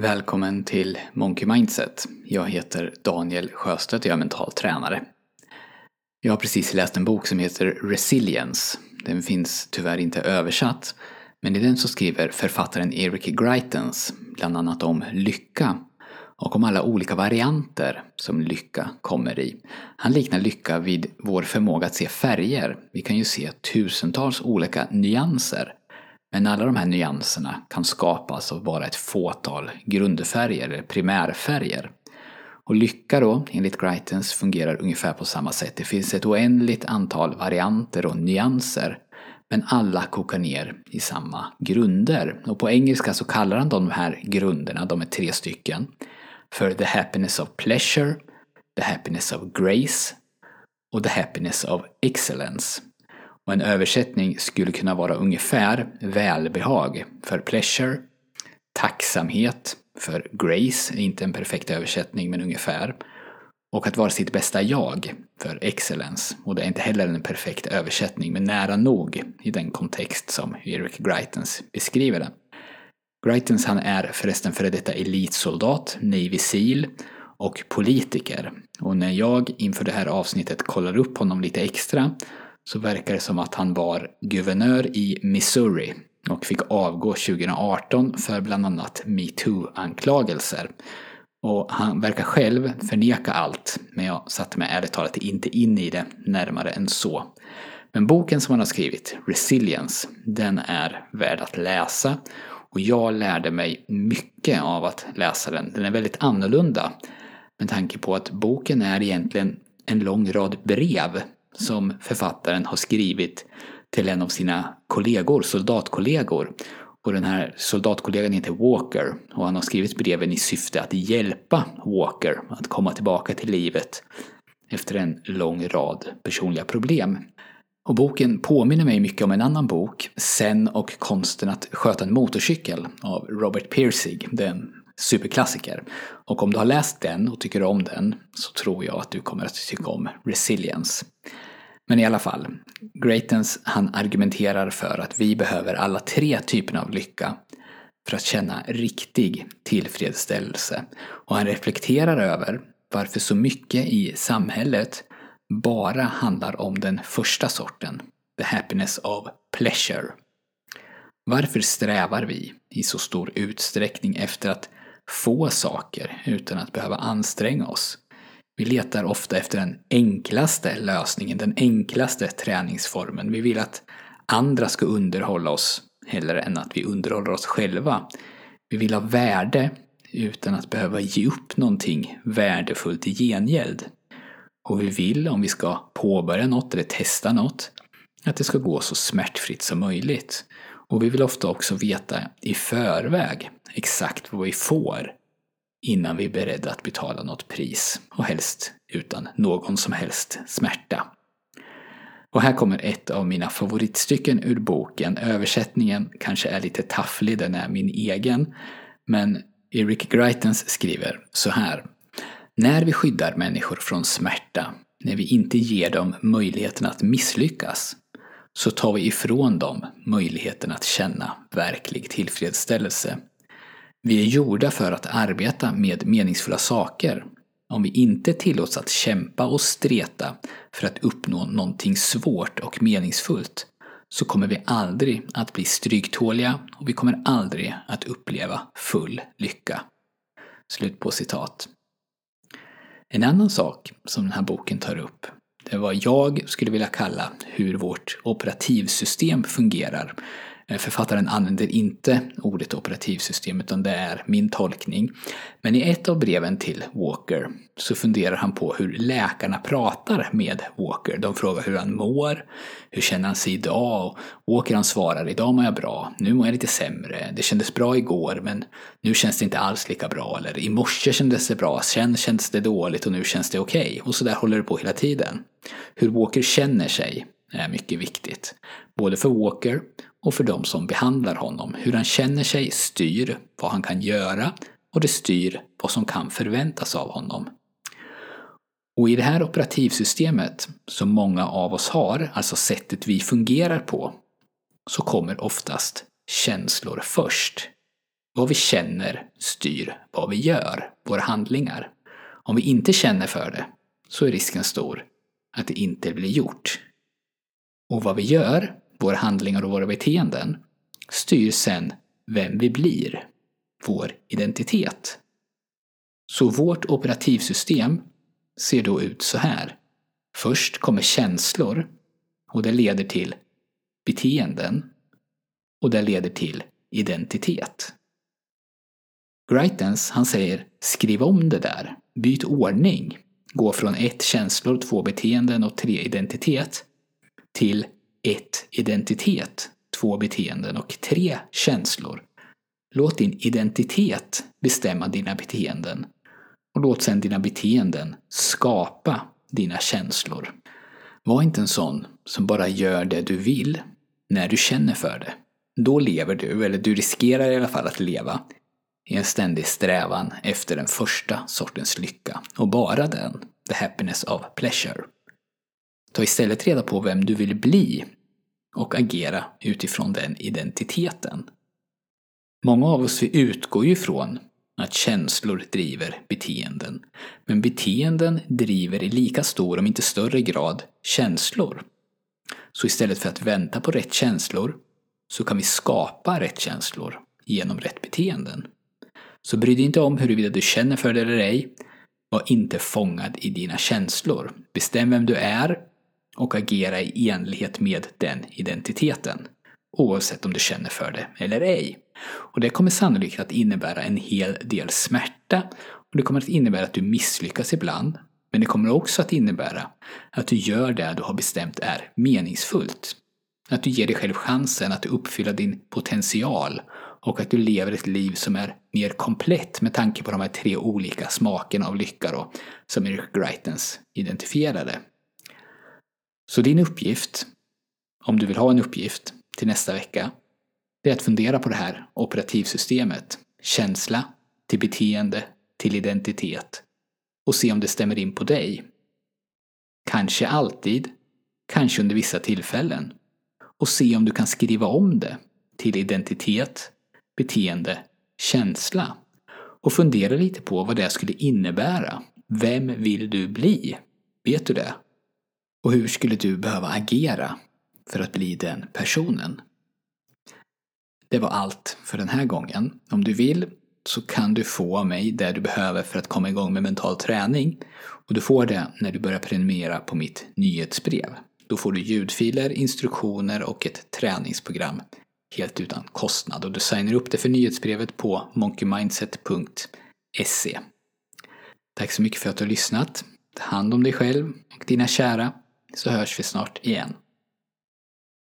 Välkommen till Monkey Mindset. Jag heter Daniel Sjöstedt och jag är mental tränare. Jag har precis läst en bok som heter Resilience. Den finns tyvärr inte översatt, men i den så skriver författaren Eric Greitens bland annat om lycka och om alla olika varianter som lycka kommer i. Han liknar lycka vid vår förmåga att se färger. Vi kan ju se tusentals olika nyanser men alla de här nyanserna kan skapas av alltså bara ett fåtal grundfärger, eller primärfärger. Och lycka då, enligt Greitens, fungerar ungefär på samma sätt. Det finns ett oändligt antal varianter och nyanser. Men alla kokar ner i samma grunder. Och på engelska så kallar han de här grunderna, de är tre stycken, för the happiness of pleasure, the happiness of grace och the happiness of excellence. Och en översättning skulle kunna vara ungefär välbehag för pleasure, tacksamhet för grace, inte en perfekt översättning men ungefär, och att vara sitt bästa jag för excellence. Och det är inte heller en perfekt översättning men nära nog i den kontext som Eric Greitens beskriver den. Greitens han är förresten före detta elitsoldat, Navy Seal och politiker. Och när jag inför det här avsnittet kollar upp honom lite extra så verkar det som att han var guvernör i Missouri och fick avgå 2018 för bland annat metoo-anklagelser. Och han verkar själv förneka allt, men jag satte mig ärligt talat inte in i det närmare än så. Men boken som han har skrivit, Resilience, den är värd att läsa. Och jag lärde mig mycket av att läsa den. Den är väldigt annorlunda med tanke på att boken är egentligen en lång rad brev som författaren har skrivit till en av sina kollegor, soldatkollegor. Och den här soldatkollegan heter Walker och han har skrivit breven i syfte att hjälpa Walker att komma tillbaka till livet efter en lång rad personliga problem. Och boken påminner mig mycket om en annan bok, Sen och konsten att sköta en motorcykel av Robert Pirsig. Det är en superklassiker. Och om du har läst den och tycker om den så tror jag att du kommer att tycka om Resilience. Men i alla fall, Greatens han argumenterar för att vi behöver alla tre typerna av lycka för att känna riktig tillfredsställelse. Och han reflekterar över varför så mycket i samhället bara handlar om den första sorten, the happiness of pleasure. Varför strävar vi i så stor utsträckning efter att få saker utan att behöva anstränga oss? Vi letar ofta efter den enklaste lösningen, den enklaste träningsformen. Vi vill att andra ska underhålla oss hellre än att vi underhåller oss själva. Vi vill ha värde utan att behöva ge upp någonting värdefullt i gengäld. Och vi vill, om vi ska påbörja något eller testa något, att det ska gå så smärtfritt som möjligt. Och vi vill ofta också veta i förväg exakt vad vi får innan vi är beredda att betala något pris och helst utan någon som helst smärta. Och här kommer ett av mina favoritstycken ur boken. Översättningen kanske är lite tafflig, den är min egen. Men Eric Greitens skriver så här. När vi skyddar människor från smärta, när vi inte ger dem möjligheten att misslyckas, så tar vi ifrån dem möjligheten att känna verklig tillfredsställelse. Vi är gjorda för att arbeta med meningsfulla saker. Om vi inte tillåts att kämpa och streta för att uppnå någonting svårt och meningsfullt så kommer vi aldrig att bli stryktåliga och vi kommer aldrig att uppleva full lycka. Slut på citat. En annan sak som den här boken tar upp, det är vad jag skulle vilja kalla hur vårt operativsystem fungerar. Eh, författaren använder inte ordet operativsystem utan det är min tolkning. Men i ett av breven till Walker så funderar han på hur läkarna pratar med Walker. De frågar hur han mår, hur känner han sig idag? Och Walker han svarar idag mår jag bra, nu mår jag lite sämre, det kändes bra igår men nu känns det inte alls lika bra. Eller i morse kändes det bra, sen kändes det dåligt och nu känns det okej. Okay. Och så där håller det på hela tiden. Hur Walker känner sig är mycket viktigt. Både för Walker och för de som behandlar honom. Hur han känner sig styr vad han kan göra och det styr vad som kan förväntas av honom. Och i det här operativsystemet som många av oss har, alltså sättet vi fungerar på, så kommer oftast känslor först. Vad vi känner styr vad vi gör, våra handlingar. Om vi inte känner för det så är risken stor att det inte blir gjort. Och vad vi gör, våra handlingar och våra beteenden, styr sen vem vi blir, vår identitet. Så vårt operativsystem ser då ut så här. Först kommer känslor och det leder till beteenden och det leder till identitet. Greitens, han säger skriv om det där, byt ordning, gå från ett känslor, två beteenden och tre identitet till ett identitet, två beteenden och tre känslor. Låt din identitet bestämma dina beteenden och låt sedan dina beteenden skapa dina känslor. Var inte en sån som bara gör det du vill när du känner för det. Då lever du, eller du riskerar i alla fall att leva, i en ständig strävan efter den första sortens lycka. Och bara den, the happiness of pleasure. Ta istället reda på vem du vill bli och agera utifrån den identiteten. Många av oss vi utgår ju från att känslor driver beteenden. Men beteenden driver i lika stor, om inte större grad, känslor. Så istället för att vänta på rätt känslor så kan vi skapa rätt känslor genom rätt beteenden. Så bry dig inte om huruvida du känner för det eller ej. Var inte fångad i dina känslor. Bestäm vem du är och agera i enlighet med den identiteten. Oavsett om du känner för det eller ej. Och det kommer sannolikt att innebära en hel del smärta och det kommer att innebära att du misslyckas ibland. Men det kommer också att innebära att du gör det du har bestämt är meningsfullt. Att du ger dig själv chansen att uppfylla din potential och att du lever ett liv som är mer komplett med tanke på de här tre olika smakerna av lycka då, som Eric Greitens identifierade. Så din uppgift, om du vill ha en uppgift till nästa vecka, det är att fundera på det här operativsystemet. Känsla till beteende till identitet och se om det stämmer in på dig. Kanske alltid, kanske under vissa tillfällen. Och se om du kan skriva om det till identitet, beteende, känsla. Och fundera lite på vad det skulle innebära. Vem vill du bli? Vet du det? Och hur skulle du behöva agera för att bli den personen? Det var allt för den här gången. Om du vill så kan du få av mig det du behöver för att komma igång med mental träning. Och du får det när du börjar prenumerera på mitt nyhetsbrev. Då får du ljudfiler, instruktioner och ett träningsprogram helt utan kostnad. Och du signar upp det för nyhetsbrevet på monkeymindset.se. Tack så mycket för att du har lyssnat. Ta hand om dig själv och dina kära, så hörs vi snart igen.